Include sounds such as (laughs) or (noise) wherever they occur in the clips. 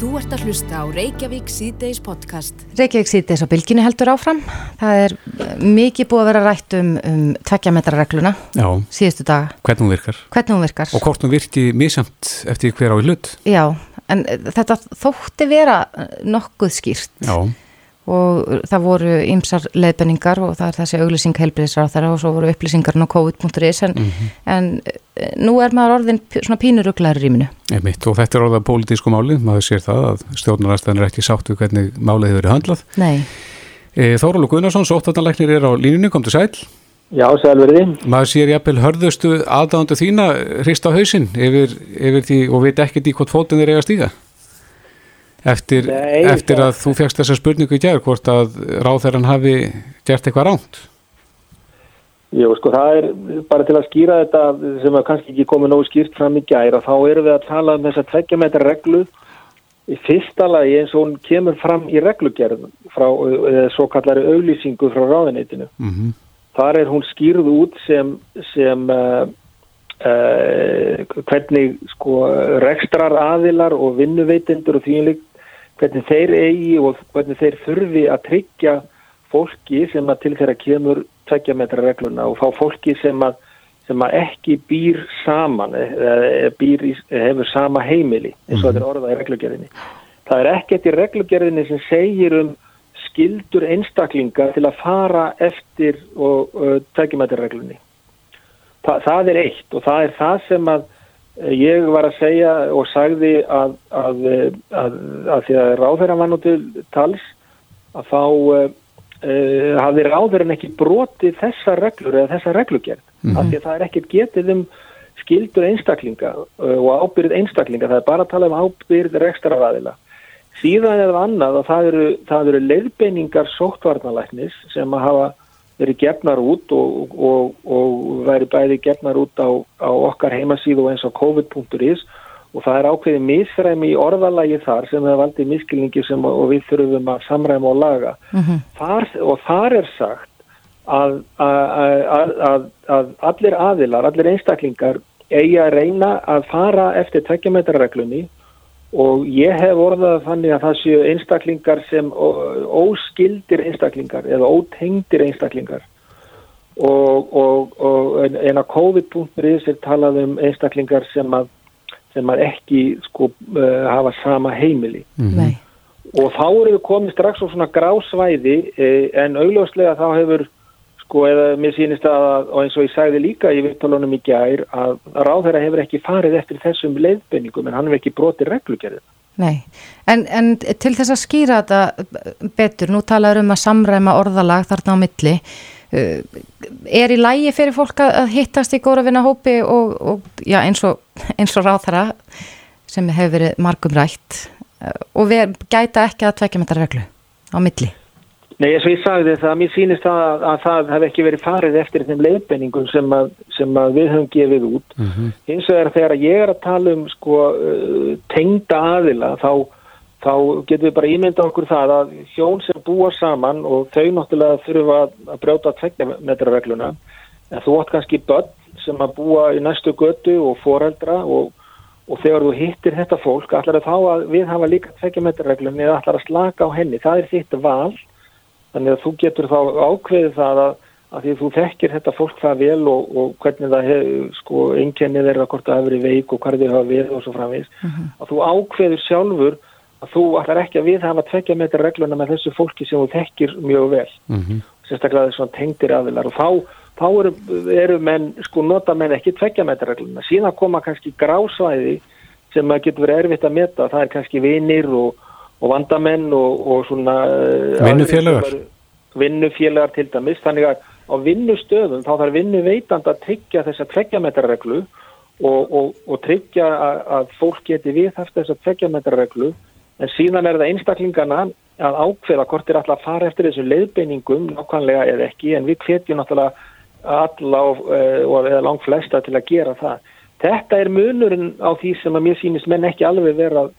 Þú ert að hlusta á Reykjavík síðdeis podcast. Reykjavík síðdeis á bylginu heldur áfram. Það er eh, mikið búið að vera rætt um, um tvekkjametrarregluna síðustu daga. Hvernig hún virkar. Hvernig hún virkar. Og hvort hún virki mísamt eftir hver á í hlut. Já, en eh, þetta þótti vera eh, nokkuð skýrt. Já og það voru ymsar leiðbenningar og það er þessi auglýsing heilbyrðisra á þeirra og svo voru upplýsingarna á COVID.is en, mm -hmm. en eh, nú er maður orðin svona pínuruglaður í rýminu. Einmitt, og þetta er orðað pólitísku máli, maður sér það að stjórnarastæðin er ekki sátt við hvernig málið hefur verið handlað. Nei. E, Þórólu Gunnarsson, sóttatanleiknir er á línunni, kom til sæl. Já, sælverði. Maður sér jafnvel hörðustu aðdándu þína hrist á hausin yfir, yfir því og veit ekkert í hvort fótinn er eiga stíga. Eftir, Nei, eftir að þú fegst þessa spurningu í gerð hvort að ráðherran hafi gert eitthvað ránt? Jú, sko, það er bara til að skýra þetta sem er kannski ekki komið nógu skýrt fram í gæri og þá erum við að tala um þessa tveggjametra reglu í fyrsta lagi eins og hún kemur fram í reglugerð frá svo kallari auglýsingu frá ráðinitinu. Mm -hmm. Þar er hún skýrð út sem, sem uh, uh, hvernig sko rekstrar aðilar og vinnuveitindur og þínleik hvernig þeir eigi og hvernig þeir þurfi að tryggja fólki sem að til þeirra kemur tveggja metra regluna og fá fólki sem að, sem að ekki býr saman eða býr í, hefur sama heimili eins og þetta er mhm. orðað í reglugjörðinni. Það er ekkert í reglugjörðinni sem segir um skildur einstaklinga til að fara eftir og uh, tveggja metra reglunni. Þa, það er eitt og það er það sem að Ég var að segja og sagði að, að, að, að því að ráðherra var nú til tals að þá uh, hafði ráðherran ekki broti þessa reglur eða þessa reglugjörn. Mm -hmm. Því að það er ekkert getið um skildur einstaklinga uh, og ábyrð einstaklinga. Það er bara að tala um ábyrð rekstaraðila. Síðan eða annað að það eru, það eru leiðbeiningar sóttvarnalæknis sem að hafa verið gefnar út og, og, og væri bæði gefnar út á, á okkar heimasíðu eins á covid.is og það er ákveðið misræmi í orðalagi þar sem það valdi miskilningi sem og við þurfum að samræma og laga mm -hmm. þar, og þar er sagt að, að, að allir aðilar, allir einstaklingar eigi að reyna að fara eftir tvekkjametrarreglunni og ég hef orðað þannig að það séu einstaklingar sem óskildir einstaklingar eða ótengdir einstaklingar. Og, og, og en að COVID-19 er talað um einstaklingar sem að, sem að ekki sko uh, hafa sama heimili. Mm -hmm. og þá eru við komið strax á svona grásvæði eh, en augljóslega þá hefur sko eða mér sýnist að og eins og ég sagði líka í vittalunum í gær að ráðherra hefur ekki farið eftir þessum leiðbenningum en hann hefur ekki brotið reglugerðin. Nei, en, en til þess að skýra þetta betur, nú talaður um að samræma orðalag þarna á milli uh, er í lægi fyrir fólk að hittast í góra vinna hópi og, og já, eins, og, eins og ráðherra sem hefur verið margum rætt uh, og við gæta ekki að tvekja með þetta reglu á milli? Nei, eins og ég sagði það, mér sýnist að, að það hef ekki verið farið eftir þeim leiðbenningum sem, sem að við höfum gefið út. Mm -hmm. Hins vegar þegar ég er að tala um sko, uh, tengda aðila þá, þá getum við bara ímynda okkur það að hjón sem búa saman og þau náttúrulega þurfa að, brjóta tveggjametrarregluna en þú átt kannski börn sem að búa í næstu götu og foreldra og, og þegar þú hittir þetta fólk allar að þá að við hafa líka tveggjametrarreglunni eða allar að slaka á henni. Það er þitt val Þannig að þú getur þá ákveðið það að, að því að þú þekkir þetta fólk það vel og, og hvernig það hefur, sko, einkennið er að hvort það hefur verið veik og hvað þið hafa við og svo framvís, uh mhm. -huh. að þú ákveður sjálfur að þú ætlar ekki að við hafa tvekja metra regluna með þessu fólki sem þú þekkir mjög vel, uh mhm. -huh. sérstaklega þessum tengdir aðilar og þá, þá eru, eru menn, sko, nota menn ekki tvekja metra regluna. Síðan koma kannski grásvæði sem að getur verið erfitt að meta, það er kannski vinir og og vandamenn og, og svona eh, vinnufélagar? vinnufélagar til dæmis. Þannig að á vinnustöðum þá þarf vinnuveitand að tryggja þessa tveggjametrarreglu og, og, og tryggja að, að fólk geti viðhaft þessa tveggjametrarreglu. En síðan er það einstaklingarna að ákveða hvort er alltaf að fara eftir þessu leiðbeiningum nákvæmlega eða ekki. En við hvetjum náttúrulega alla og, eh, og eða langt flesta til að gera það. Þetta er munurinn á því sem að mér sýnist menn ekki alveg vera að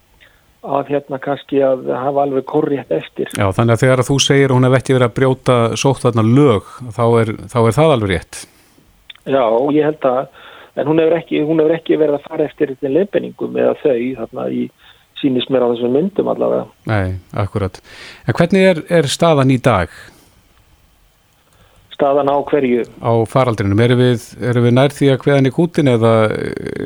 að hérna kannski að hafa alveg korrétt eftir. Já, þannig að þegar að þú segir hún hef ekki verið að brjóta sótt þarna lög, þá er, þá er það alveg rétt. Já, ég held að, en hún hefur ekki, hefur ekki verið að fara eftir þetta lefningum eða þau þarna í sínist mér á þessum myndum allavega. Nei, akkurat. En hvernig er, er staðan í dag? Staðan á hverju? Á faraldrinum. Erum við, erum við nær því að hveðan í kútin eða?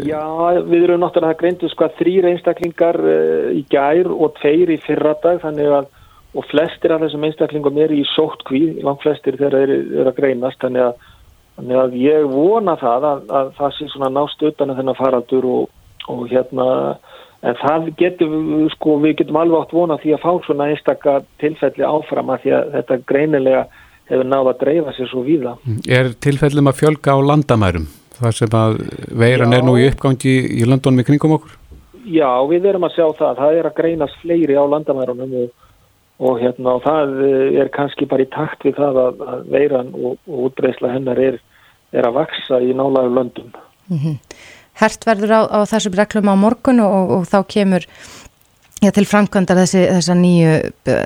Já, við erum náttúrulega greintu sko að þrýr einstaklingar uh, í gær og tveir í fyrradag þannig að og flestir af þessum einstaklingum er í sóttkví, langt flestir þegar þeir eru að greinast þannig að, þannig að ég vona það að, að það sé svona nást utan að þennan faraldur og, og hérna en það getum við sko við getum alveg átt vona því að fá svona einstakka tilfelli áfram að því að þetta greinilega hefur náða að dreifa sér svo víða. Er tilfellum að fjölga á landamærum þar sem að veiran Já. er nú í uppgangi í landunum í kringum okkur? Já, við erum að sjá það. Það er að greinast fleiri á landamærunum og, og hérna og það er kannski bara í takt við það að, að veiran og, og útbreysla hennar er, er að vaksa í nálagur löndum. Mm -hmm. Hert verður á, á þessum reglum á morgun og, og þá kemur já, til framkvæmdar þessi, þessa nýju eh,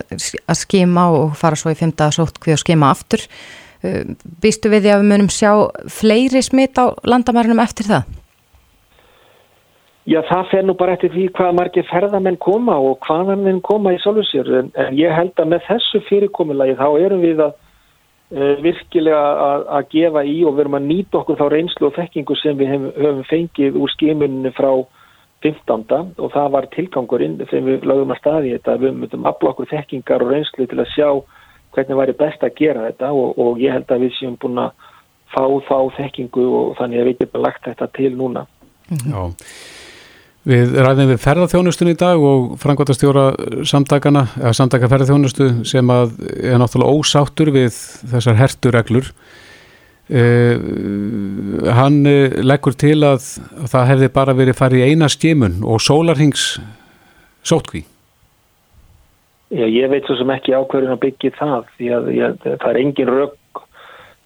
að skima og fara svo í fymta sótkví og skima aftur. Eh, býstu við því að við munum sjá fleiri smitt á landamærunum eftir það? Já, það fer nú bara eftir því hvaða margir ferðamenn koma og hvaðan þeim koma í solusér en, en ég held að með þessu fyrirkomulagi þá erum við að uh, virkilega að, að gefa í og verum að nýta okkur þá reynslu og þekkingu sem við hef, höfum fengið úr skimunni frá 15. og það var tilgangurinn þegar við lögum að staði þetta. Við mötum afla okkur þekkingar og reynslu til að sjá hvernig væri best að gera þetta og, og ég held að við séum búin að fá þá þekkingu og þannig að við getum lagt þetta til núna. Já. Við ræðum við ferðarþjónustun í dag og frangværtastjóra samtakana, eða samtaka ferðarþjónustu sem að er náttúrulega ósáttur við þessar hertureglur Uh, hann uh, leggur til að, að það hefði bara verið farið í eina skimun og sólarhings sótkví Já, ég veit svo sem ekki ákverðin að byggja það því að ég, það er engin rauk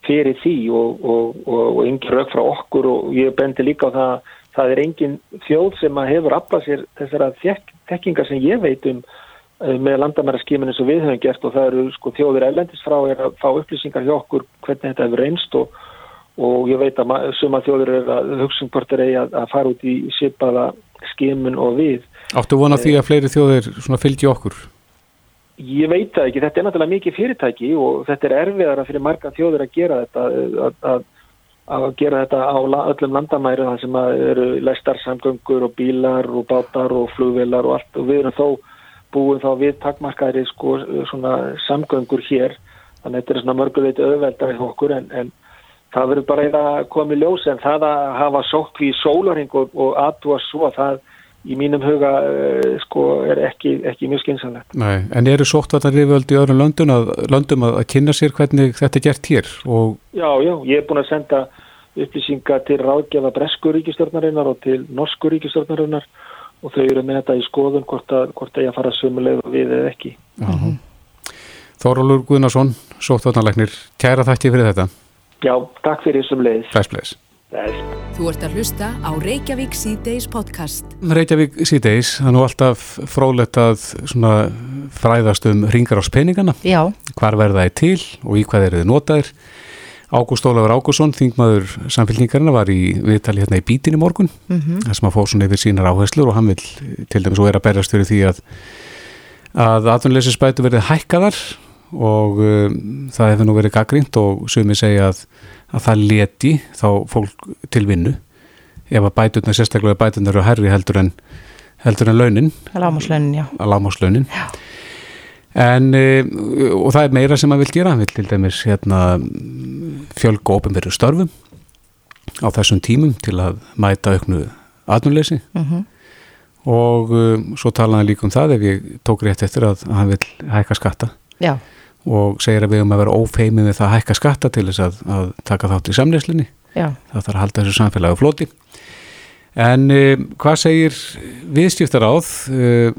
fyrir því og, og, og, og engin rauk frá okkur og ég bendi líka á það það er engin þjóð sem hefur aflað sér þessara þekkingar sem ég veit um Eh, með landamæraskíminu sem við höfum gert og það eru sko þjóður eilendis frá er að fá upplýsingar hjá okkur hvernig þetta hefur reynst og, og ég veit að suma þjóður er að hugsun hvort er eigi að, að fara út í sipaða skímun og við. Áttu vona því að fleiri þjóður fylgji okkur? Ég veit það ekki, þetta er náttúrulega mikið fyrirtæki og þetta er erfiðara fyrir marga þjóður að gera þetta að, að, að gera þetta á öllum landamæru þar sem eru lestarsamgöngur og bílar og bátar og flugvelar og allt og við erum þó búum þá við takmarkaðri sko svona samgöngur hér þannig að þetta er svona mörgulegt öðveldar í okkur en, en það verður bara eða komið ljós en það að hafa sótt við sólaring og, og aðtúa svo það í mínum huga uh, sko er ekki, ekki mjög skynsanlegt. Nei, en eru sóttvartarriðvöld í öðrum löndum að, löndum að kynna sér hvernig þetta er gert hér? Og... Já, já, ég er búin að senda upplýsinga til ráðgefa Bresku ríkistörnarinnar og til Norsku ríkistörnarinnar og þau eru með þetta í skoðun hvort að, hvort að ég fara sömuleg við eða ekki. Mhm. -huh. Þórólur Guðnarsson, sóttvarnarleiknir, kæra þætti fyrir þetta. Já, takk fyrir sömulegis. Þess Þú ert að hlusta á Reykjavík C-Days podcast. Reykjavík C-Days, það er nú alltaf frólætt að fræðast um ringar á spenningana. Já. Hvar verða þið til og í hvað eru þið notaðir? Ágúst Ólafur Ágússon, þingmaður samfélgningarina var í viðtali hérna í bítin í morgun. Mm -hmm. þar sem að fóð svona yfir sínar áherslur og hann vil til dæmis og er að berjast fyrir því að að atvinnuleysisbætu verið hækkaðar og um, það hefur nú verið gaggrínt og sumi segja að, að það leti þá fólk til vinnu. Ef að bæturna, sérstaklega bæturna eru herri heldur en heldur en launin. Að lámáslaunin, já. Að lámáslaunin já En, e, og það er meira sem maður vil gera, hann vil til dæmis hérna, fjölga ofinverðu störfum á þessum tímum til að mæta auknu aðnuleysi uh mhm. -huh. og um, svo talaði hann líka um það ef ég tók rétt eftir að hann vil hækka skatta Já. og segir að við höfum að vera ófeimið við það að hækka skatta til þess að, að taka þátt í samleyslinni það þarf að halda þessu samfélagi floti en um, hvað segir viðstiftar áð um,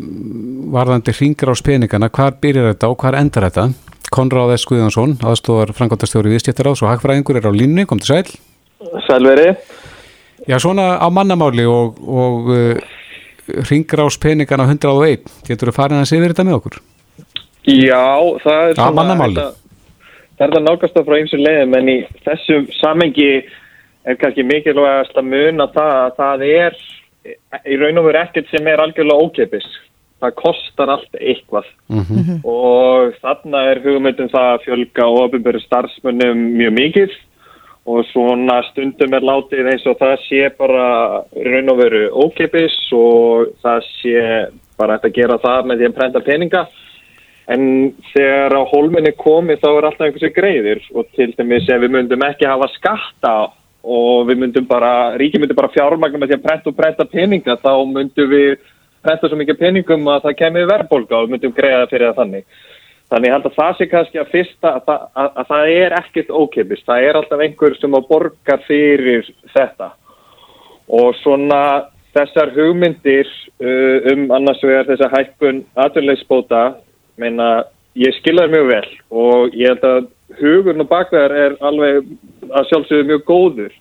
varðandi hringar á speningana, hvar byrjar þetta og hvar endar þetta Konráð S. Guðjónsson, aðstofar frangóttastjóri viðstjættaráðs og hagfræðingur er á línni, kom til sæl. Sælveri. Já, svona á mannamáli og, og uh, ringur ás peningana 101, getur þú farin að segja þetta með okkur? Já, það er svona... Á mannamáli. Það er það nákvæmst af frá eins og leiðum, en í þessum samengi er kannski mikilvægast að muna það að það er í raun og veru ekkert sem er algjörlega ókeppis. það kostar allt eitthvað. Mm -hmm. og þarna er hugmyndum það að fjölga ofinböru starfsmönnum mjög mikið. Og svona stundum er látið eins og það sé bara raun og veru ókeipis og það sé bara eftir að gera það með því að prenta peninga. En þegar á hólminni komi þá er alltaf einhversu greiðir. Og til dæmis ef við myndum ekki hafa skatta og við myndum bara, ríki myndum bara fjármagna með því að prenta og prenta peninga þá myndum við prenta svo mikið peningum að það kemur verðbólka og við myndum greiða fyrir það þannig. Þannig ég held að það sé kannski að fyrsta að, að, að, að það er ekkert ókipist, það er alltaf einhver sem að borga fyrir þetta og svona þessar hugmyndir uh, um annars vegar þessa hækkun aðurleysbóta, meina ég skiljaði mjög vel og ég held að hugurn og bakveðar er alveg að sjálfsögðu mjög góður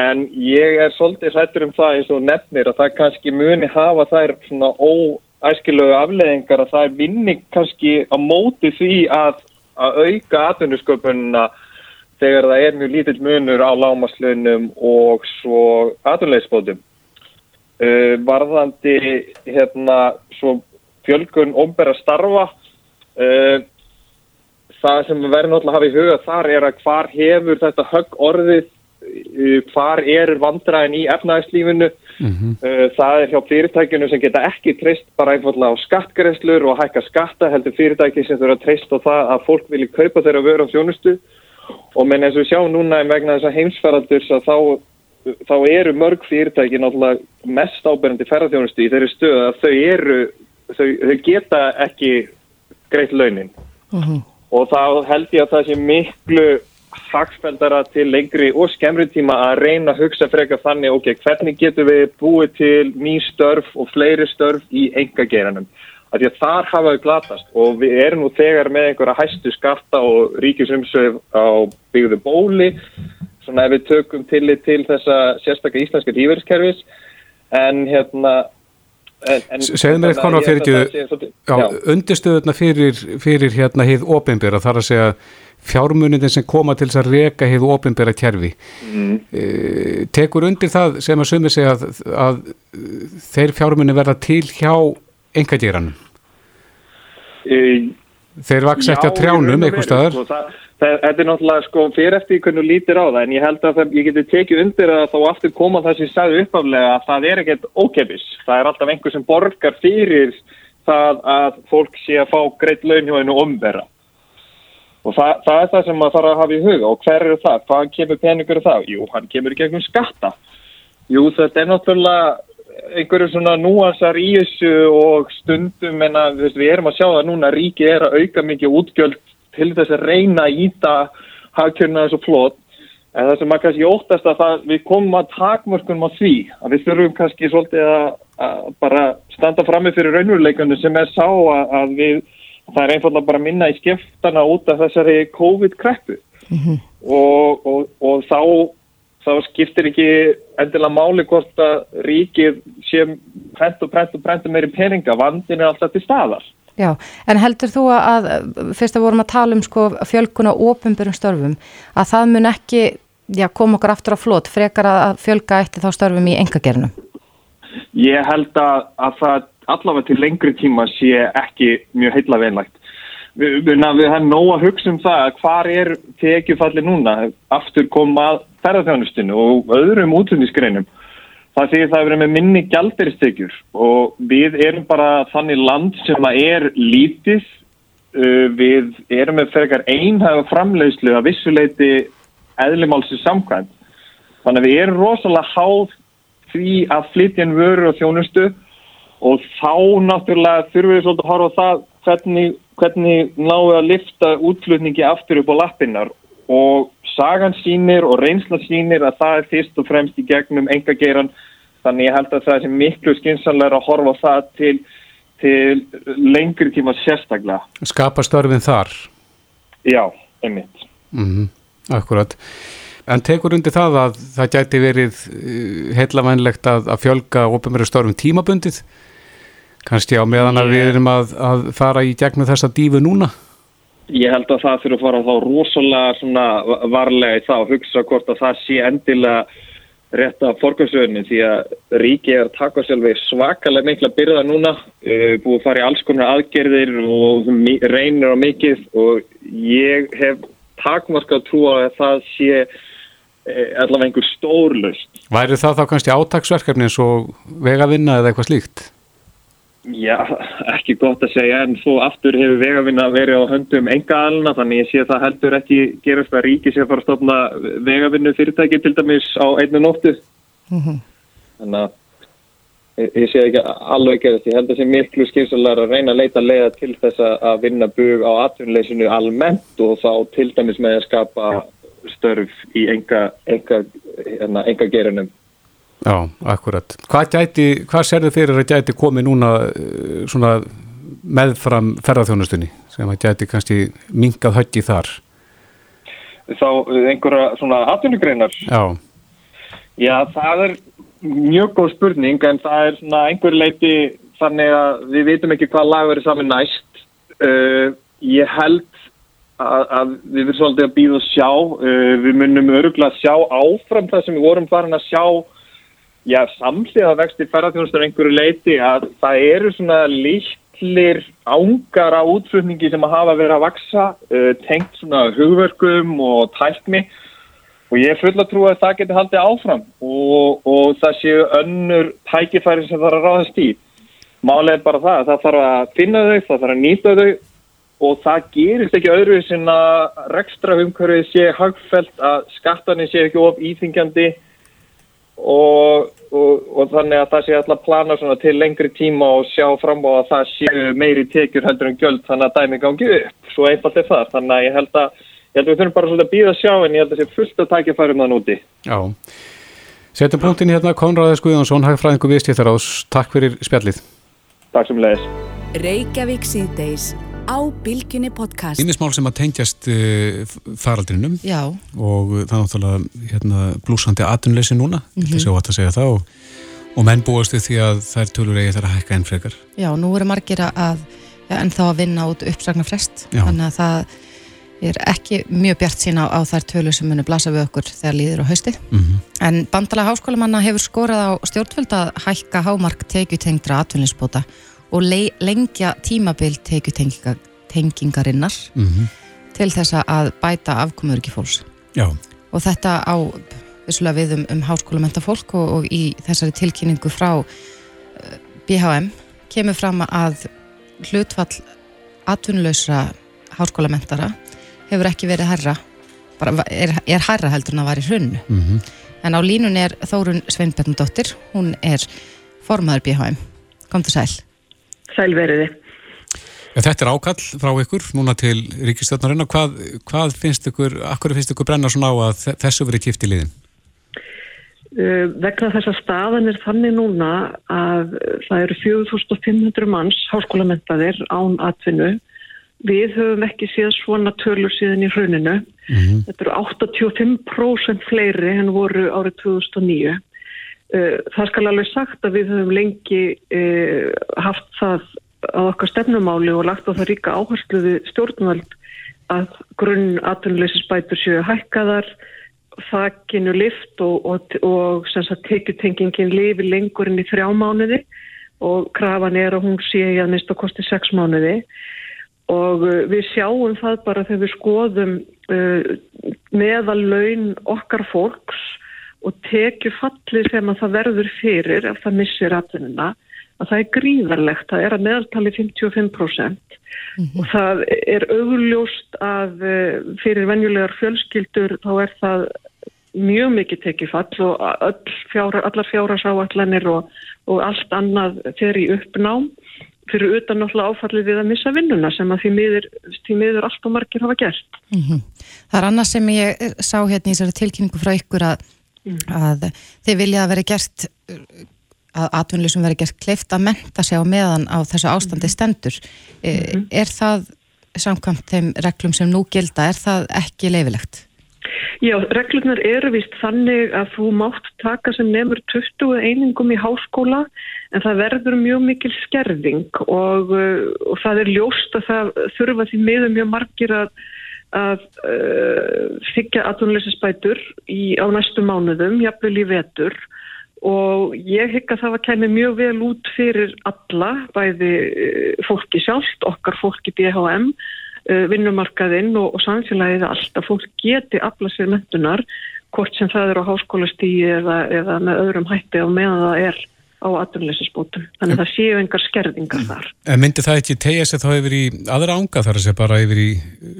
en ég er svolítið hrættur um það eins og nefnir að það kannski muni hafa þær svona óæskilögu afleðingar að það er vinni kannski á móti því að, að auka atvinnusköpununa þegar það er mjög lítill munur á lámaslunum og svo aðunlegisbótum. Uh, varðandi hérna svo fjölgun ombera starfa uh, það sem verður náttúrulega að hafa í huga þar er að hvar hefur þetta högg orðið hvar er vandræðin í efnæðislífinu mm -hmm. það er hjá fyrirtækjunu sem geta ekki treyst bara einfallega á skattgreðslur og hækka skatta heldur fyrirtæki sem þurfa að treyst á það að fólk vilji kaupa þeirra vöru á þjónustu og menn eins og við sjáum núna vegna þess að heimsferðaldurs að þá, þá eru mörg fyrirtæki náttúrulega mest áberandi ferðarþjónustu í þeirri stöð að þau eru þau, þau geta ekki greitt launin mm -hmm. Og þá held ég að það sé miklu hagspendara til lengri og skemmri tíma að reyna að hugsa frekar þannig, ok, hvernig getur við búið til ný störf og fleiri störf í engageranum. Því að þar hafa við glatast. Og við erum nú þegar með einhverja hæstu skatta og ríkisumsöf á byggðu bóli, svona ef við tökum tillit til þessa sérstaklega íslenska tíverðskerfis, en hérna Segðu mér eitthvað á fyrirgjöðu, undirstöðuna fyrir, fyrir hérna hið ofinbjörða þar að segja fjármunindin sem koma til þess að reka hið ofinbjörða kjærfi. Mm. E, tekur undir það sem að sumi segja að, að þeir fjármunin verða til hjá engadýranum? E, þeir vaks eftir að trjánum eitthvað staðar? Sko, Þetta er náttúrulega sko fyrir eftir hvernig lítir á það en ég held að það, ég geti tekið undir að þá aftur koma það sem ég sagði uppaflega að það er ekkert ókepis. Það er alltaf einhver sem borgar fyrir það að fólk sé að fá greitt laun hjá hennu omverða. Og það, það er það sem maður þarf að hafa í huga og hver eru það? Hvaðan kemur peningur það? Jú, hann kemur í gegnum skatta. Jú, þetta er náttúrulega einhverju svona núansar í þessu og stundum en að við erum að sjá það núna ríki er að auka mikið útgjöld til þess að reyna að íta hagkjörna þessu flott en það sem maður kannski óttast að það, við komum að takmörkunum á því að við þurfum kannski svolítið að, að bara standa frammi fyrir raunveruleikunum sem er sá að, að við, það er einfalda bara minna í skiptana út af þessari COVID-kreppu mm -hmm. og, og, og þá, þá skiptir ekki endilega máli hvort að ríkið sé prent og prent og prent meiri peninga, vandin er alltaf til staðar Já, en heldur þú að, fyrst að vorum að tala um sko fjölkuna ofinbjörnum störfum, að það mun ekki já, koma okkur aftur á flót frekar að fjölka eitt þá störfum í engagernum? Ég held að, að það allavega til lengri tíma sé ekki mjög heila veinlægt. Við, við, við hefum nóg að hugsa um það að hvar er tekjufalli núna aftur koma ferðarþjónustinu og öðrum útlunnisgreinum Það segir það að við erum með minni gælderistekjur og við erum bara þannig land sem að er lítið, uh, við erum með frekar einhæfa framleiðslu að vissuleiti eðlimálsins samkvæmt. Þannig að við erum rosalega háð því að flytjan vöru og þjónustu og þá náttúrulega þurfum við svolítið að horfa það hvernig, hvernig náðu að lifta útflutningi aftur upp á lappinnar og sagan sínir og reynsla sínir að það er fyrst og fremst í gegnum engageiran þannig ég held að það er miklu skynsanlega að horfa það til, til lengri tíma sérstaklega. Skapa störfin þar? Já, einmitt. Mm -hmm, akkurat. En tekur undir það að það gæti verið eh, heilavænlegt að, að fjölga ópumveru störfum tímabundið? Kannski á meðan að við erum að, að fara í gegnum þessa dífu núna? Ég held að það fyrir að fara þá rosalega varlega í það og hugsa hvort að það sé endilega rétta fórkvæmsröðinni því að ríki er að taka sjálfi svakalega mikla byrða núna, uh, búið að fara í alls konar aðgerðir og reynir á mikið og ég hef takmarka að trúa að það sé uh, allavega einhver stórlust. Væri það þá kannski átagsverkefni eins og vegavinna eða eitthvað slíkt? Já, ekki gott að segja en svo aftur hefur vegavinna verið á höndum enga alna þannig ég sé að það heldur ekki gerast að ríki sé að fara að stofna vegavinnu fyrirtæki til dæmis á einu nóttu. Mm -hmm. þannig að ég, sé ekki alveg gerast ég held að það sé miklu skilsalega að reyna að leita leiða til þess að vinna bug á atvinnuleysinu almennt og þá til dæmis með að skapa störf í enga, enga, enga, enga gerunum Já, akkurat. Hvað, gæti, hvað serðu fyrir að gæti komið núna eh, svona meðfram ferðarþjónustunni sem að gæti kannski mingað höggi þar? Þá einhverja svona atvinnugreinar? Já. Já, það er mjög góð spurning en það er svona einhver leiti þannig að við veitum ekki hvað lag verið saman næst. Uh, ég held að, að við verðum svolítið að býða og sjá. Uh, við munum öruglega að sjá áfram það sem við vorum farin að sjá já, samlega vexti ferðarþjónustur einhverju leiti að það eru svona litlir ángar á útflutningi sem að hafa verið að vaksa uh, tengt svona hugverkum og tækni og ég er full að trúa að það geti haldið áfram og, og það séu önnur tækifæri sem þarf að ráðast í. Málega er bara það, það þarf að finna þau, það þarf að nýta þau og það gerist ekki öðru sem að rekstra umhverfið sé hagfælt að skattarnir sé ekki of íþingjandi og, og, og þannig að það sé alltaf plana til lengri tíma og sjá fram á að það séu meiri tekjur heldur en göld þannig að dæmi gangi upp, svo einfalt er það. Þannig að ég held að, ég held að við þurfum bara að býða að sjá en ég held að það sé fullt að tækja færum það núti Já, setjum punktin hérna Konráðis Guðjónsson, hagfræðingu viðstíðar ás Takk fyrir spjallið. Takk sem síðdeis á Bilginni podcast Ínismál sem að tengjast uh, faraldrinum Já. og það er náttúrulega hérna, blúsandi atunleysi núna mm -hmm. þetta séu að segja það og, og menn búast við því að er tölur eigi þar að hækka enn frekar Já, nú eru margir að ja, en þá að vinna út uppsagna frest Já. þannig að það er ekki mjög bjart sína á, á þær tölur sem munir blasa við okkur þegar líður á hausti mm -hmm. en bandala háskólamanna hefur skorað á stjórnvöld að hækka hámark tekjutengdra atvinninsbóta og lengja tímabil tekjutengingarinnar mm -hmm. til þess að bæta afkomur ekki fólks Já. og þetta á við um, um háskólamenta fólk og, og í þessari tilkynningu frá BHM uh, kemur fram að hlutfall atvinnuleysra háskólamentara hefur ekki verið herra bara er, er herra heldur en að var í hrunnu mm -hmm. en á línun er Þórun Sveinbjörndóttir hún er formaður BHM kom til sæl sælveriði. Þetta er ákall frá ykkur núna til ríkistjóðnarinn og hvað, hvað finnst ykkur, akkur finnst ykkur brenna svona á að þessu verið kýft í liðin? Uh, vegna þess að staðan er þannig núna að það eru 4500 manns háskólamentaðir án atvinnu. Við höfum ekki séð svona tölur síðan í hruninu. Mm -hmm. Þetta eru 85% fleiri en voru árið 2009. Eh, það skal alveg sagt að við höfum lengi eh, haft það á okkar stefnumáli og lagt á það ríka áhersluði stjórnvald að grunn atvinnuleysisbætur séu hækkaðar, þakkinu lift og, og, og tekjutengingin lifi lengur inn í þrjá mánuði og krafan er að hún sé í að mista kosti sex mánuði. Og eh, við sjáum það bara þegar við skoðum uh, meðal laun okkar fólks og tekju falli sem að það verður fyrir ef það missir atvinnuna að það er gríðarlegt, það er að meðaltali 55% mm -hmm. og það er augljóst að eh, fyrir venjulegar fjölskyldur þá er það mjög mikið tekið fall og öll fjára, allar fjárasáallanir og, og allt annað fer í uppnám fyrir utan náttúrulega áfallið við að missa vinnuna sem að því miður, því miður allt og margir hafa gert. Mm -hmm. Það er annað sem ég sá hérna í þessari tilkynningu frá ykkur að mm. að þið vilja að vera gert að atvinnlýsum veri gert kleift að menta sig á meðan á þessu ástandi mhm. stendur mm er það samkvæmt þeim reglum sem nú gilda, er það ekki leifilegt? Já, reglunar eru vist þannig að þú mátt taka sem nefnur 20 einingum í háskóla en það verður mjög mikil skerðing og, og það er ljóst að það þurfa því miður mjög margir að að uh, þykja atvinnuleysisbætur á næstu mánuðum, jafnvel í vetur. Og ég hygg að það var kemur mjög vel út fyrir alla, bæði uh, fólki sjálft, okkar fólki BHM, uh, vinnumarkaðinn og, og samfélagið allt að fólk geti afla sér mentunar, hvort sem það er á háskólastígi eða, eða með öðrum hætti á meðan það er á aturleysisbótum. Þannig að það séu engar skerðingar þar. En myndi það ekki tegja sig þá yfir í aðra ánga þar að segja bara yfir í uh,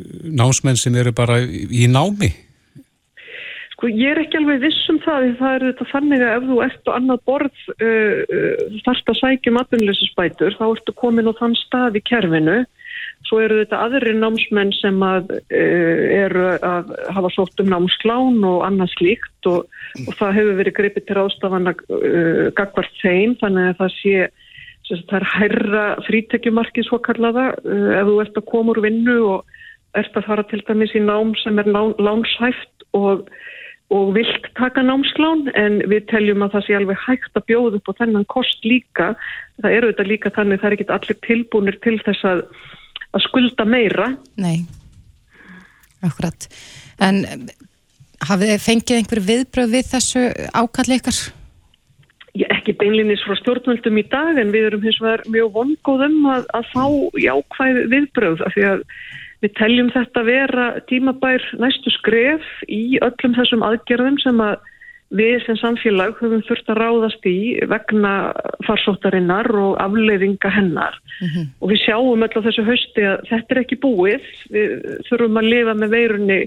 námsmenn sem eru bara í námi? Sko ég er ekki alveg viss um það því það er þetta þannig að ef þú ert á annað borð uh, uh, þarft að sækjum aturleysisbætur þá ertu komin á þann stað í kerfinu Svo eru þetta aðri námsmenn sem að, uh, eru að hafa sótt um námsklán og annað slíkt og, og það hefur verið gripið til ástafana uh, eh, gagvart þeim þannig að það sé það er hærra frítekjumarkið svo kallaða uh, ef þú ert að koma úr vinnu og ert að fara til dæmis í nám sem er lánshæft og, og vilt taka námsklán en við teljum að það sé alveg hægt að bjóða upp og þennan kost líka. Það eru þetta líka þannig það er ekki allir tilbúinir til þess að að skulda meira. Nei, akkurat. En hafið þið fengið einhver viðbröð við þessu ákalli ykkar? Ég ekki beinlinnins frá stjórnvöldum í dag en við erum hins vegar mjög vongóðum að, að fá jákvæð viðbröð af því að við teljum þetta vera tímabær næstu skref í öllum þessum aðgerðum sem að við sem samfélag höfum þurft að ráðast í vegna farsóttarinnar og afleiðinga hennar. Mm -hmm. og við sjáum öll á þessu hausti að þetta er ekki búið. Við þurfum að lifa með veirunni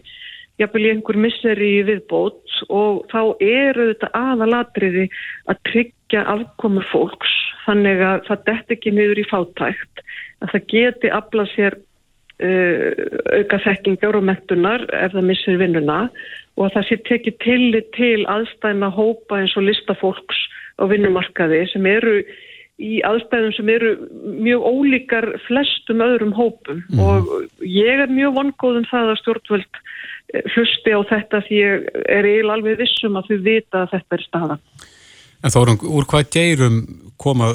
jafnvel í einhver misseri viðbót. Og þá eru þetta aðalatriði að tryggja afkomur fólks þannig að það dett ekki niður í fátækt að það geti aflað sér auka þekkingar og mettunar ef það missir vinnuna og að það sé tekið til, til aðstæðina hópa eins og listafólks á vinnumarkaði sem eru í aðstæðum sem eru mjög ólíkar flestum öðrum hópum mm. og ég er mjög vongóðum það að stjórnvöld eh, hlusti á þetta því ég er eiginlega alveg vissum að þau vita að þetta er staða. En Þórun, úr hvað geirum koma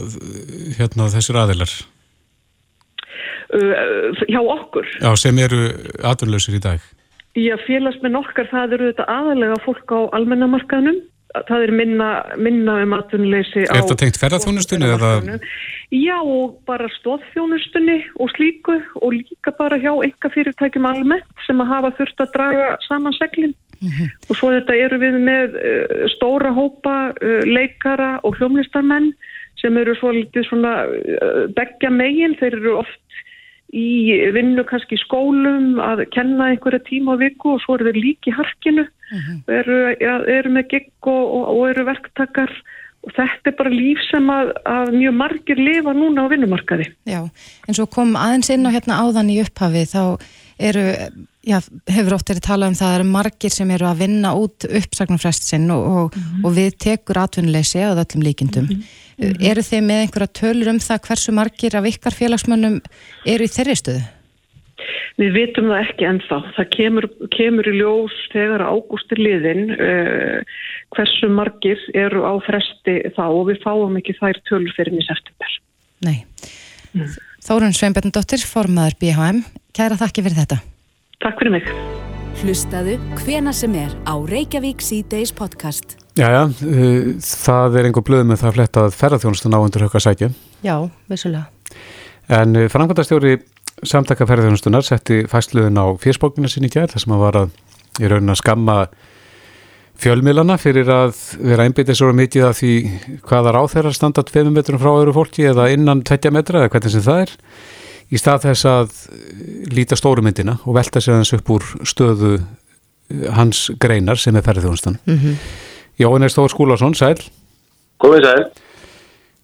hérna þessir aðilar? Uh, hjá okkur. Já, sem eru aðurlausir í dag. Já, félagsmenn okkar, það eru þetta aðalega fólk á almennamarkaðnum. Það er minna, minna um atvinnuleysi á... Er þetta tengt ferðarþjónustunni eða? Já, og bara stóðþjónustunni og slíku og líka bara hjá enga fyrirtækjum almennt sem að hafa þurft að draga saman seglinn. Mm -hmm. Og svo þetta eru við með uh, stóra hópa uh, leikara og hljómlistarmenn sem eru svolítið svona uh, begja megin, þeir eru oft í vinnu kannski skólum að kenna einhverja tíma á viku og svo eru þeir líki harkinu uh mhm. -huh. eru, ja, eru með gegg og, og, og eru verktakar og þetta er bara líf sem að, að mjög margir lifa núna á vinnumarkaði Já, en svo kom aðeins inn á hérna áðan í upphafi þá eru, já, hefur oft verið talað um það að það eru margir sem eru að vinna út uppsagnarfrest sinn og, og, mm -hmm. og við tekur atvinnuleysi á öllum líkindum. Mm -hmm. Eru þeir með einhverja tölur um það hversu margir af ykkar félagsmönnum eru í þeirri stöðu? Við vitum það ekki ennþá. Það kemur, kemur í ljós þegar ágústir liðin uh, hversu margir eru á fresti þá og við fáum ekki þær tölur fyrir nýs eftirber. Nei. Mm. Þórun Sveinbjörndóttir, formaður BHM, kæra þakki fyrir þetta. Takk fyrir mig. Hlustaðu hvena sem er á Reykjavík C-Days podcast. Jæja, uh, það er einhver blöð með það að fletta að ferðarþjónustun á undir högg að sækja. Já, vissulega. En uh, framkvæmdastjóri samtaka ferðarþjónustunar setti fæsluðin á fyrstbókinu sinni í kjær þar sem að var að í raunin að skamma fjölmiðlana fyrir að vera einbitið svo mikið að því hvaða ráð þeirra standa 2 metrum frá öðru fólki eða innan 20 metra eða hvernig sem það er í stað þess að líta stórumyndina og velta sér hans upp úr stöðu eh, hans greinar sem er ferðarþjónustan mm -hmm. Jóhannes Þór Skúlason, sæl. Komið sæl.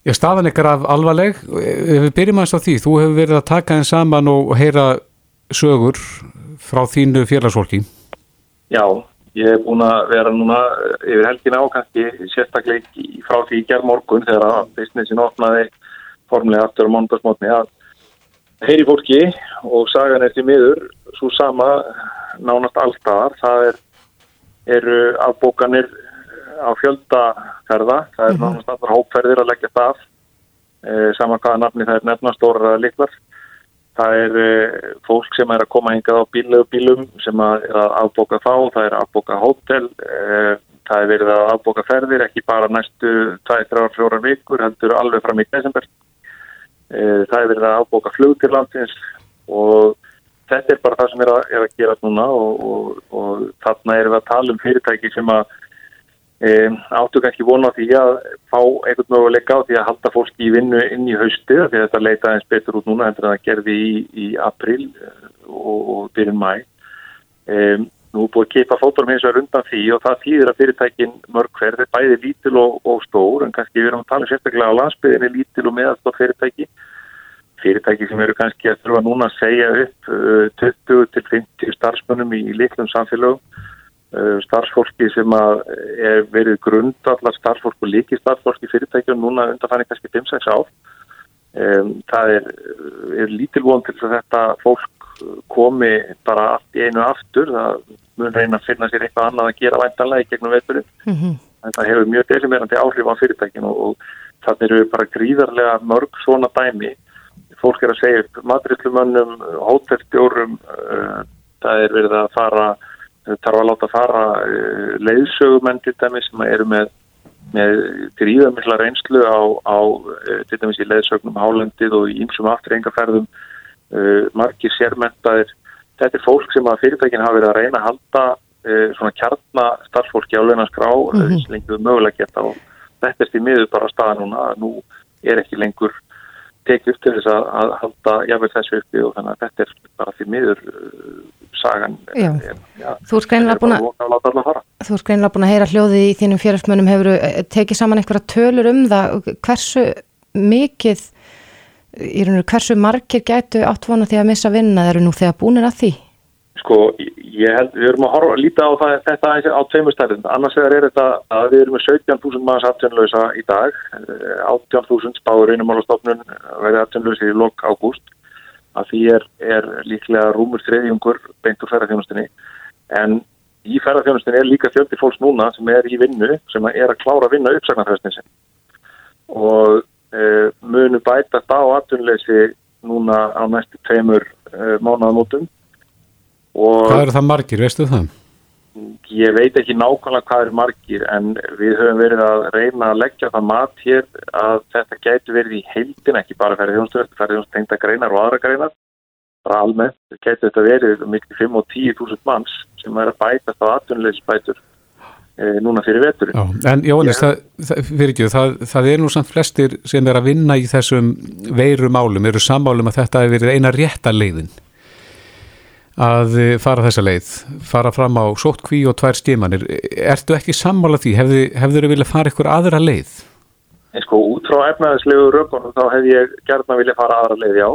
Já, staðan ykkar af alvarleg. Ef við byrjum aðeins á því, þú hefur verið að taka einn saman og heyra sögur frá þínu félagsfólki. Já Ég hef búin að vera núna eh, yfir helgina á kannski sérstakleik frá því í gerð morgun þegar að businessin opnaði formulega aftur á mondagsmotni að heyri fólki og sagan er til miður svo sama nánast alltaf það er, eru afbókanir á fjöldaferða það er mhm. nánast allar hópferðir að leggja það e, saman hvaða nafni það er nefnastóra liklar það er uh, fólk sem er að koma hingað á bílegu bílum sem að að afboka þá, það er að afboka hótel, uh, það er verið að afboka ferðir, ekki bara næstu 2-3-4 vikur, heldur alveg fram í desember. Uh, það er verið að afboka flug til landsins og þetta er bara það sem er að, er að gera núna og, og, og þarna erum við að tala um fyrirtæki sem að e, áttu kannski vona því að fá einhvern möguleika á því að halda fólki í vinnu inn í haustu því að þetta leita eins betur út núna en það gerði í, í april eh, og, og byrjun mæ e, nú búið að keipa fótorum hins vegar undan því og það þýðir að fyrirtækin mörg hverð er bæði lítil og stór en kannski við erum að tala sérstaklega á landsbyðinni lítil og meðalstótt fyrirtæki. Fyrirtæki sem eru kannski að þurfa núna að segja upp 20 uh, til 50 starfsmönnum í litlum samfélögum uh, starfsfólki sem er verið grundallar starfsfólk og líki starfsfólk í fyrirtækjum núna undanfæri kannski 5-6 á um, það er, er lítilvon til að þetta fólk komi bara allt í einu aftur það mun reyna að finna sér eitthvað annað að gera væntanlega í gegnum veiturinn mm -hmm. en það hefur mjög delimerandi áhrif á fyrirtækinu og, og það eru bara gríðarlega mörg svona dæmi. Fólk er að segja upp maturillumönnum, hótelstjórum, uh, það er verið að fara, þarf að láta fara uh, leiðsögumenn til dæmis sem eru með, með gríðamillar reynslu á, á til dæmis í leiðsögnum Hálendið og í ýmsum afturrengaferðum, margir sérmentaðir. Þetta er fólk sem að fyrirtækinn hafa verið að reyna að halda svona kjarnastarfsfólki á launaskrá mm -hmm. lengur mögulega geta og þetta er því miður bara staða núna að nú er ekki lengur tekið upp til þess að, að halda jáfnveg þessu uppi og þannig að þetta er bara því miður uh, sagan Já, er, já þú er greinlega búin að búin að heyra hljóði í þínum fjárhastmönum hefur eh, tekið saman einhverja tölur um það hversu mikið í raun og hversu margir gætu áttvona því að missa vinna þeir eru nú þegar búinir að því Sko, ég held, við erum að horfa lítið á það, þetta á tveimur stærðin. Annars vegar er þetta að við erum með 17.000 manns aftjónlösa í dag, 18.000 spáður einumálastofnun verið aftjónlösi í lok ágúst. Að því er, er líklega rúmur þriðjungur beint úr ferðarþjónustinni. En í ferðarþjónustinni er líka fjöldi fólks núna sem er í vinnu, sem er að klára að vinna uppsagnarfræstinsin. Og munu bætast á aftjónlösi núna á næstu tveimur e, mánuðamótum Hvað eru það margir, veistu það? Ég veit ekki nákvæmlega hvað eru margir en við höfum verið að reyna að leggja það mat hér að þetta getur verið í heildin ekki bara ferðið þjónustöð, ferðið þjónustöð tengda greinar og aðra greinar. Bara almennt getur þetta verið mikil 5 og 10 þúsund manns sem er að bæta það aðtunleysbætur e, núna fyrir vetur. Já, en Jónis, það, það, það, það er nú samt flestir sem er að vinna í þessum veiru málum, eru sammálum að þetta hefur verið eina rétta leiðin að eh, fara þessa leið, fara fram á sóttkví og tvær stímanir. Ertu ekki sammála því? Hefður þau viljað fara ykkur aðra leið? En sko, út frá efnaðislegu rökunum þá hef ég gert að vilja fara aðra leið, já.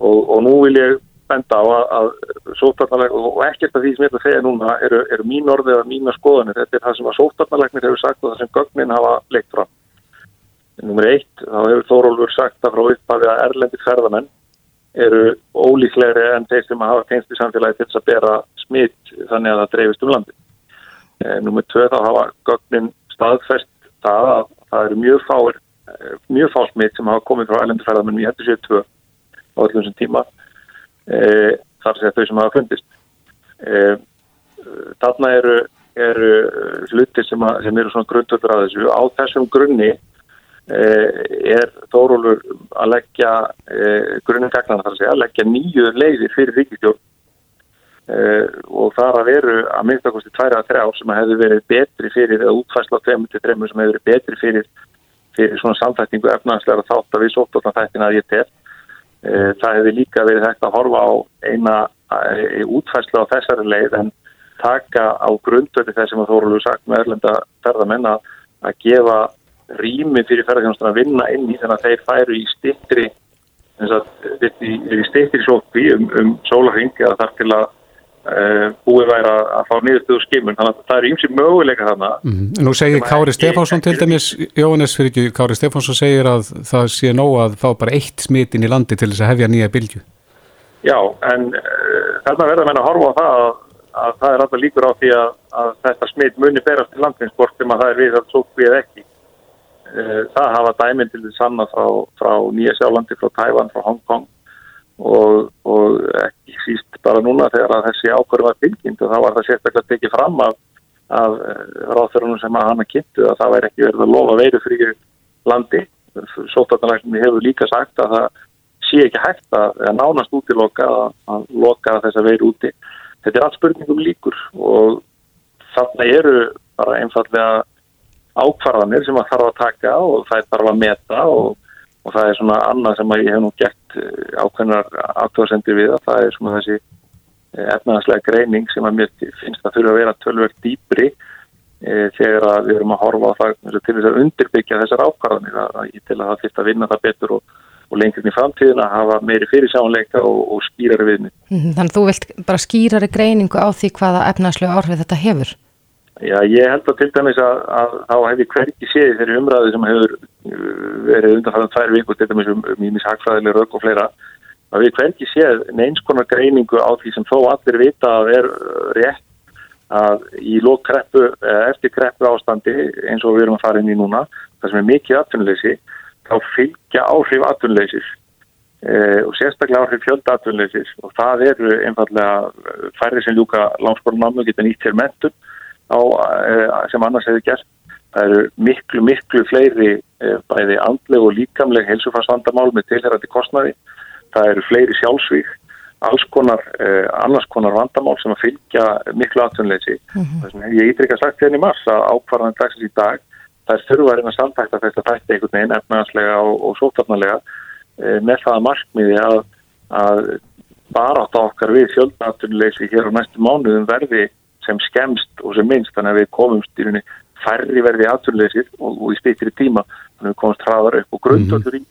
Og, og nú vil ég benda á að, að sóttarnaleg, og ekkert af því sem ég ætla að segja núna, eru, eru mín orðið eða mína skoðanir. Þetta er það sem að sóttarnalegnir hefur sagt og það sem gögnin hafa leikt fram. Númer eitt, þá hefur Þórólfur sagt að frá upphafi að erlendi ferðamenn eru ólíklegri en þeir sem hafa tengst í samfélagi til þess að bera smitt þannig að það dreifist um landi. E, Númið tvö þá hafa gögnin staðfest það að það eru mjög fáir, eh, mjög fá smitt sem hafa komið frá ælendurferðar menn við hættu sér tvö á öllum sem tíma þar sé þau sem hafa fundist. E, þarna eru, eru hlutir sem, að, sem eru svona grundvöldur að þessu. Á þessum grunni Eh, er Þórólur að leggja grunnum gagnar þar að segja, að leggja nýju leiðir fyrir ríkistjórn eh, og þar að veru að minnstakosti tværa að þrjá sem hefði verið betri fyrir eða útfæsla á 2-3 sem hefði verið betri fyrir, fyrir svona samtækningu efnaðslega þátt að við sóttóttan þættin að ég tel það hefði líka verið hægt að horfa á eina útfæsla á þessari leið en taka á grundöti þess sem að Þórólur sagt með erlenda ferðamenn að gefa rými fyrir ferðarþjónustan að vinna inn í þannig að þeir færu í stittri í stittri sókvi um, um sólarhing eða þar til að búið væri að, að fá niðurstöðu skimun. Þannig að það eru ymsi möguleika þannig mm. Nú segir Kári Stefánsson til dæmis Jóhannes fyrir ekki, Kári Stefánsson segir að það sé nóg að fá bara eitt smitin í landi til þess að hefja nýja bylju Já, en uh, þarna verður að menna að horfa á það að, að það er alltaf líkur á því að, að þetta smit muni berast til landins hvort sem að það er við að sókvi eða ekki. Eh, það hafa dæminn til því sanna frá, frá Nýja Sjálandi, frá Tævan, frá Hongkong og þessi ákvörðu var tilkynnt og þá var það sérstaklega tekið fram af, af eh, ráðþörunum sem að hana kynntu að það væri ekki verið að lofa veiru fyrir landi. Sótartanlækninni hefur líka sagt að það sé ekki hægt að, að nánast útiloka að, að loka þessa veiru úti. Þetta er allt spurningum líkur og þarna eru bara einfallega ákvarðanir sem að þarf að taka og það er þarf að meta og og það er svona annað sem ég hef nú gert eh, ákveðnar aftöðsendir við að það er svona þessi eh, efnaðarslega greining sem að mér finnst að þurfa að vera tölverk dýbri e, þegar að við erum að horfa á það til þess að undirbyggja þessar ákvarðanir að ég til að það fyrst að vinna það betur og, og lengurinn í framtíðina að hafa meiri fyrirsánleika og, og skýrari viðni. Mhm, þannig að þú vilt bara skýrari greiningu á því hvaða efnaðarslega áhrif þetta hefur? Já, ég held að til dæmis að, að þá hefði hverki séð þeirri umræðu sem hefur verið undanfæðan tvær vikur, til dæmis um mýmis um hagfræðileg rauk og fleira, að við hverki séð neins konar greiningu á því sem þó allir vita að er uh, rétt að í lókkreppu, eftir kreppu ástandi eins og við erum að fara inn í núna, það sem er mikið atvinnleysi, þá fylgja áhrif atvinnleysis e, og sérstaklega áhrif fjölda atvinnleysis og það eru einfallega færri sem ljúka og geta nýtt til mentun á, eh, sem annars hefur gert. Það eru miklu, miklu fleiri eh, bæði andleg og líkamleg helsufarsvandamál með tilherrandi kostnaði. Það eru fleiri sjálfsvík, alls konar, eh, annars konar vandamál sem að fylgja miklu atvinnleysi. Mm -hmm. Þess vegna ég ítrykka sagt hérna í mars að ákvarðan dagsins í dag það er þurfarinn að samtækta þetta þætti einhvern veginn efnaðslega og, og sótarnarlega með það markmiði að, að bara átt okkar við fjöldatunleysi hér á næstu mánuðum verði sem skemst og sem minnst þannig að við komumst í rauninni færri verði aðtunleysir og, og í stýttir tíma. Þannig að við komumst hraðar upp. Og grundöldur í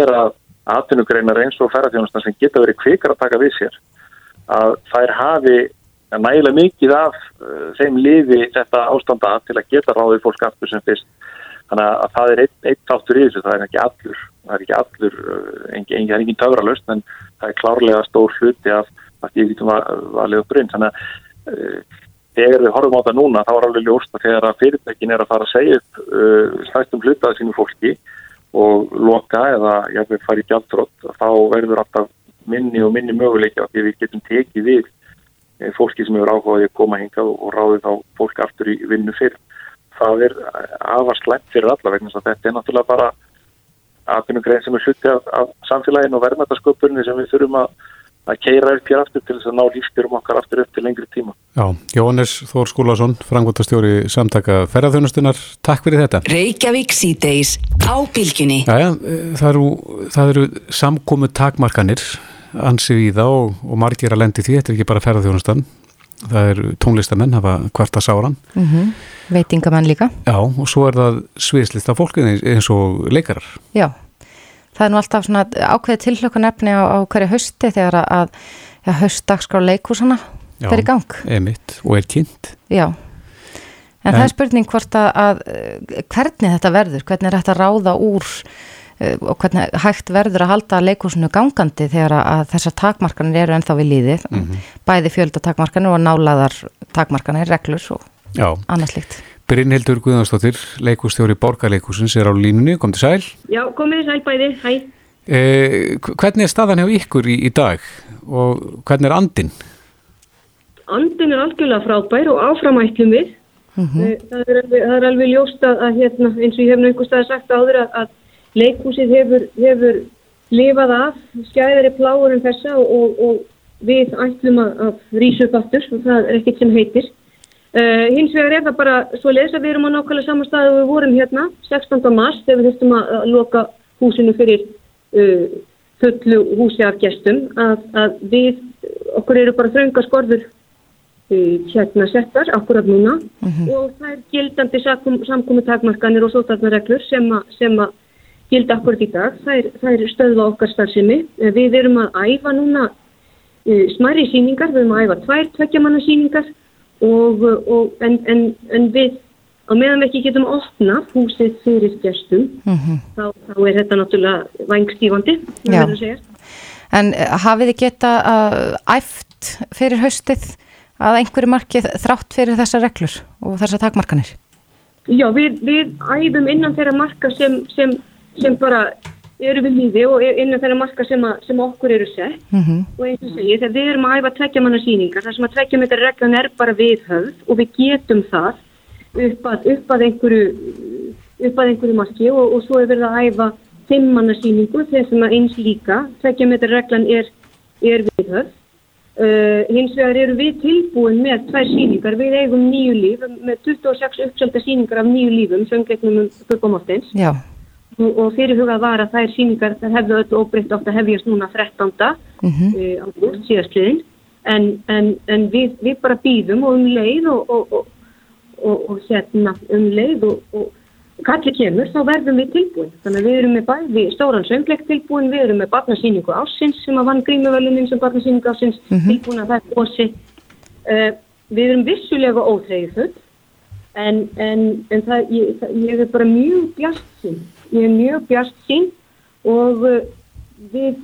er að aðtunugreinar eins og ferðarþjónustan sem geta verið kvikar að taka við sér að þær hafi nægilega mikið af uh, þeim liði þetta ástanda til að geta ráðið fólk aftur sem fyrst. Þannig að það er eitt, eitt áttur í þessu, það er ekki allur það er ekki allur, uh, engin, engin töfralust en það er klárlega stór hluti af að ég getum að valið upp brinn þannig að þegar við horfum á það núna þá er alveg ljóst að þegar að fyrirtækin er að fara að segja upp uh, slæstum hlutaði sínu fólki og loka eða jáfnveg fara í gjaldrótt þá verður alltaf minni og minni möguleika því við getum tekið við eh, fólki sem hefur áhugaði að koma hinga og ráði þá fólk aftur í vinnu fyrr. Það er afast lægt fyrir alla vegna þetta er náttúrulega bara aðbyrnum grein sem er hluti af, af samfélaginu og verðmætasköpunni sem við þurfum að að keira upp hér aftur til þess að ná lífstjórum okkar aftur upp til lengri tíma. Já, Jóhannes Þór Skúlason, frangvotastjóri samtaka ferðarþjónustunar, takk fyrir þetta. Reykjavík síðdeis á bylginni. Já, já, það eru, það eru samkomu takmarkanir ansið í það og, og margir að lendi því, þetta er ekki bara ferðarþjónustan, það eru tónlistamenn, hafa kvarta sáran. Mm -hmm. Veitingamenn líka. Já, og svo er það sviðslista fólkið eins og leikarar. Já það er nú alltaf svona ákveði tilhlökun efni á, á hverju hausti þegar að ja, haustdagskrá leikúsana fer í gang. Já, emitt og er kynnt. Já, en, en það er spurning hvort að, að hvernig þetta verður, hvernig er þetta ráða úr uh, og hvernig hægt verður að halda leikúsinu gangandi þegar að þessar takmarkanir eru ennþá við líðið, mm -hmm. bæði fjöldatakmarkanir og nálaðar takmarkanir, reglur og annað slikt. Brynhildur Guðansdóttir, leikustjóri Borgarleikusins er á línunni, kom til sæl. Já, komið sæl bæði, hæ. Eh, hvernig er staðan hjá ykkur í, í dag og hvernig er andin? Andin er algjörlega frábær og áframættum við. Mm -hmm. það, er alveg, það er alveg ljóst að, að hérna, eins og ég hef náttúrulega stað sagt áður að, að leikúsið hefur, hefur lifað af skæðari pláur en þessa og, og, og við ætlum að, að rýsa upp aftur og það er ekkert sem heitir. Uh, hins vegar er það bara svo leiðis að við erum á nákvæmlega saman stað og við vorum hérna 16. mars þegar við þurftum að, að loka húsinu fyrir uh, fullu húsi af gestum að, að við, okkur eru bara þrönga skorður uh, hérna settar, akkurat núna -huh. Mhm. og það er gildandi samkomi takmarkanir og sótarnarreglur sem, sem að gilda akkurat í dag það er, það er stöðva okkar starfsemi við erum að æfa núna smæri síningar, við erum að æfa tvær tveggjamanna síningar og, og en, en, en við á meðan við ekki getum opna húsið fyrir gestum mm -hmm. þá, þá er þetta náttúrulega vangstífandi En eh, hafið þið geta uh, æft fyrir haustið að einhverju markið þrátt fyrir þessa reglur og þessa takmarkanir? Já, við, við æfum innan þeirra marka sem, sem, sem bara eru við lífi og innan þeirra marka sem, að, sem okkur eru sett. Mm -hmm. og eins og segir þegar við erum að æfa tveggjamanna síningar þar sem að tveggjametra reglan er bara viðhöfð og við getum það upp að, upp að einhverju upp að einhverju marki og, og svo er verið að æfa fimmmanna síningu þessum að eins líka. Tveggjametra reglan er, er viðhöfð. Uh, hins vegar eru við tilbúin með tvær síningar, við eigum nýju líf með 26 uppsölda síningar af nýju lífum söngleiknum um Guðbámáttins og, og fyrirhugað var að þær síningar hefðu öllu óbreytt átt að hefjast núna 13. Mm -hmm. uh, ágúst síðastliðin en, en, en við, við bara býðum og um leið og, og, og hérna um leið og kallir kemur, þá verðum við tilbúin. Þannig að við erum með bæði stóran söngleik tilbúin, við erum með barnasýningu ásins sem að vann grímuvölunin sem barnasýningu ásins mm -hmm. tilbúin að það er ósi. Uh, eh, við erum vissulega óþreyðið full, en, en, en það, ég, það, ég er bara mjög bjart sín. Ég er mjög bjart sín og uh, við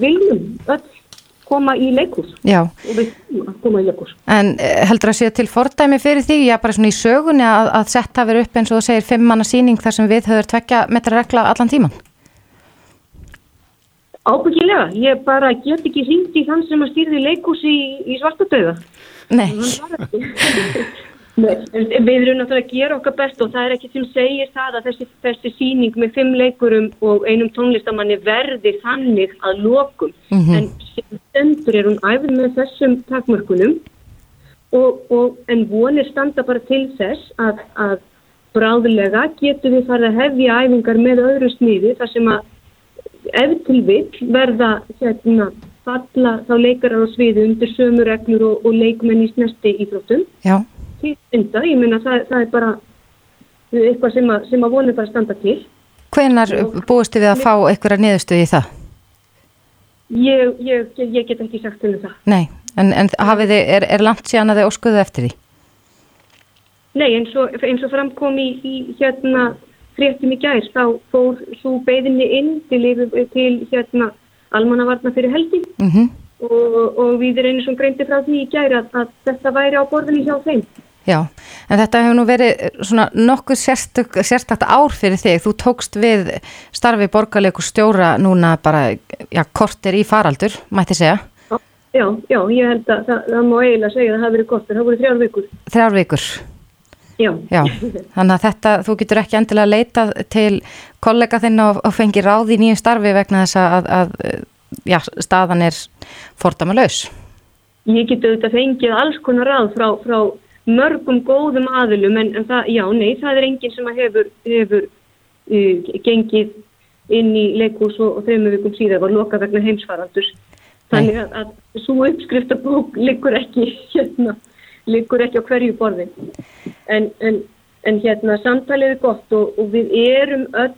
viljum öll koma í leikurs Já. og við koma í leikurs En eh, heldur að sé til fordæmi fyrir því? Já bara svona í sögunni að, að setta verið upp eins og þú segir fimm manna síning þar sem við höfum tvekja metra regla allan tíman Ábyggilega, ég bara get ekki hringt í þann sem að stýrði leikurs í, í svartadauða. Nei Við erum náttúrulega að gera okkar best og það er ekki sem segir það að þessi, þessi síning með fimm leikurum og einum tónlistamanni verði þannig að lokum. Mm -hmm. en sem stendur er hún æfð með þessum takmörkunum og, og en vonir standa bara til þess að, að bráðulega getur við farið að hefja æfingar með öðru smiði þar sem að ef til vill verða hérna falla þá leikarar á sviði undir sömu reglur og, og leikmenn í snesti íþróttum. Já til stunda, ég meina það, það er bara eitthvað sem að, sem að vonið bara standa til. Hvenar búistu við að fá eitthvað niðurstuði í það? Ég, ég, ég get ekki sagt um það. Nei, en, en þið, er, er langt síðan að þið óskuðu eftir því? Nei, eins og, eins og framkom í, í hérna fréttum í gær, þá fór svo beðinni inn til, til hérna almannavarna fyrir helgi mm -hmm. og, og við erum einu sem greindi frá því í gær að, að þetta væri á borðinni hjá þeim. Já, en þetta hefur nú verið svona nokkuð sérstakt ár fyrir þig. Þú tókst við starfi borgarleikur stjóra núna bara, já, kortir í faraldur, mætti segja. Já, já, ég held að það, það má eiginlega segja að það hafi verið kortir. Það voru þrjár vikur. Þrjár vikur? Já. Já, þannig að þetta, þú getur ekki endilega að leita til kollega þinn og, og fengi ráð í nýju starfi vegna þess að, að já, staðan er fordama laus. Ég geti auðvitað fengið alls konar ráð frá, frá mörgum góðum aðilum en, en það, já, nei, það er enginn sem hefur, hefur uh, gengið inn í leikús og, og þrejum vikum síðan var loka vegna heimsfaraldurs. Þannig að, að svo uppskriftabók (laughs) liggur ekki, hérna, liggur ekki á hverju borði. En, en, en hérna, samtalið er gott og, og við erum öll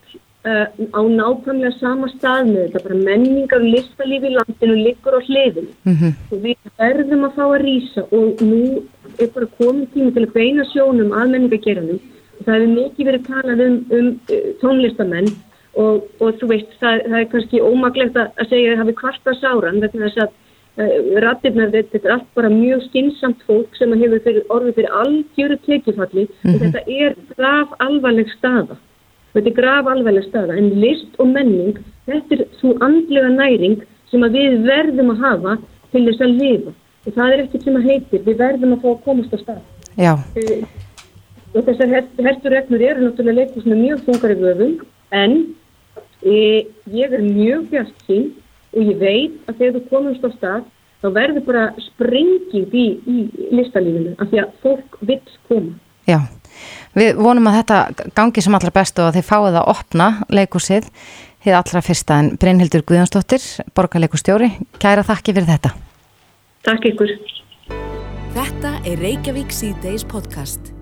uh, á nákvæmlega sama stað með þetta, bara menningar og listalífi í landinu liggur á hliðinu mm -hmm. og við verðum að fá að rýsa og nú er bara komið tíma til að beina sjónum að menningageranum og það hefur mikið verið talað um, um uh, tónlistamenn og, og þú veist, það, það er kannski ómaglegt að segja að það hefur kvarta sáran vegna þess að uh, rattirnar þetta er allt bara mjög skinsamt fólk sem hefur fyrir, orðið fyrir algjöru tekifalli mm -hmm. og þetta er graf alvarleg staða Þetta er graf alveglega staða en list og menning, þetta er svo andlega næring sem við verðum að hafa til þess að lifa. Það er ekkert sem að heitir, við verðum að fá að komast á stað. Já. Uh, og þessar herturregnur eru náttúrulega leikast með mjög þungar í vöfum en uh, ég er mjög bjart sín og ég veit að þegar þú komast á stað þá verður bara sprengið í, í listalífinu af því að fólk vill koma. Já. Við vonum að þetta gangi sem allra bestu og að þið fáið að opna leikursið þið allra fyrsta en Brynhildur Guðjónsdóttir, borgarleikustjóri, kæra þakki fyrir þetta. Takk ykkur. Þetta er Reykjavík C-Days podcast.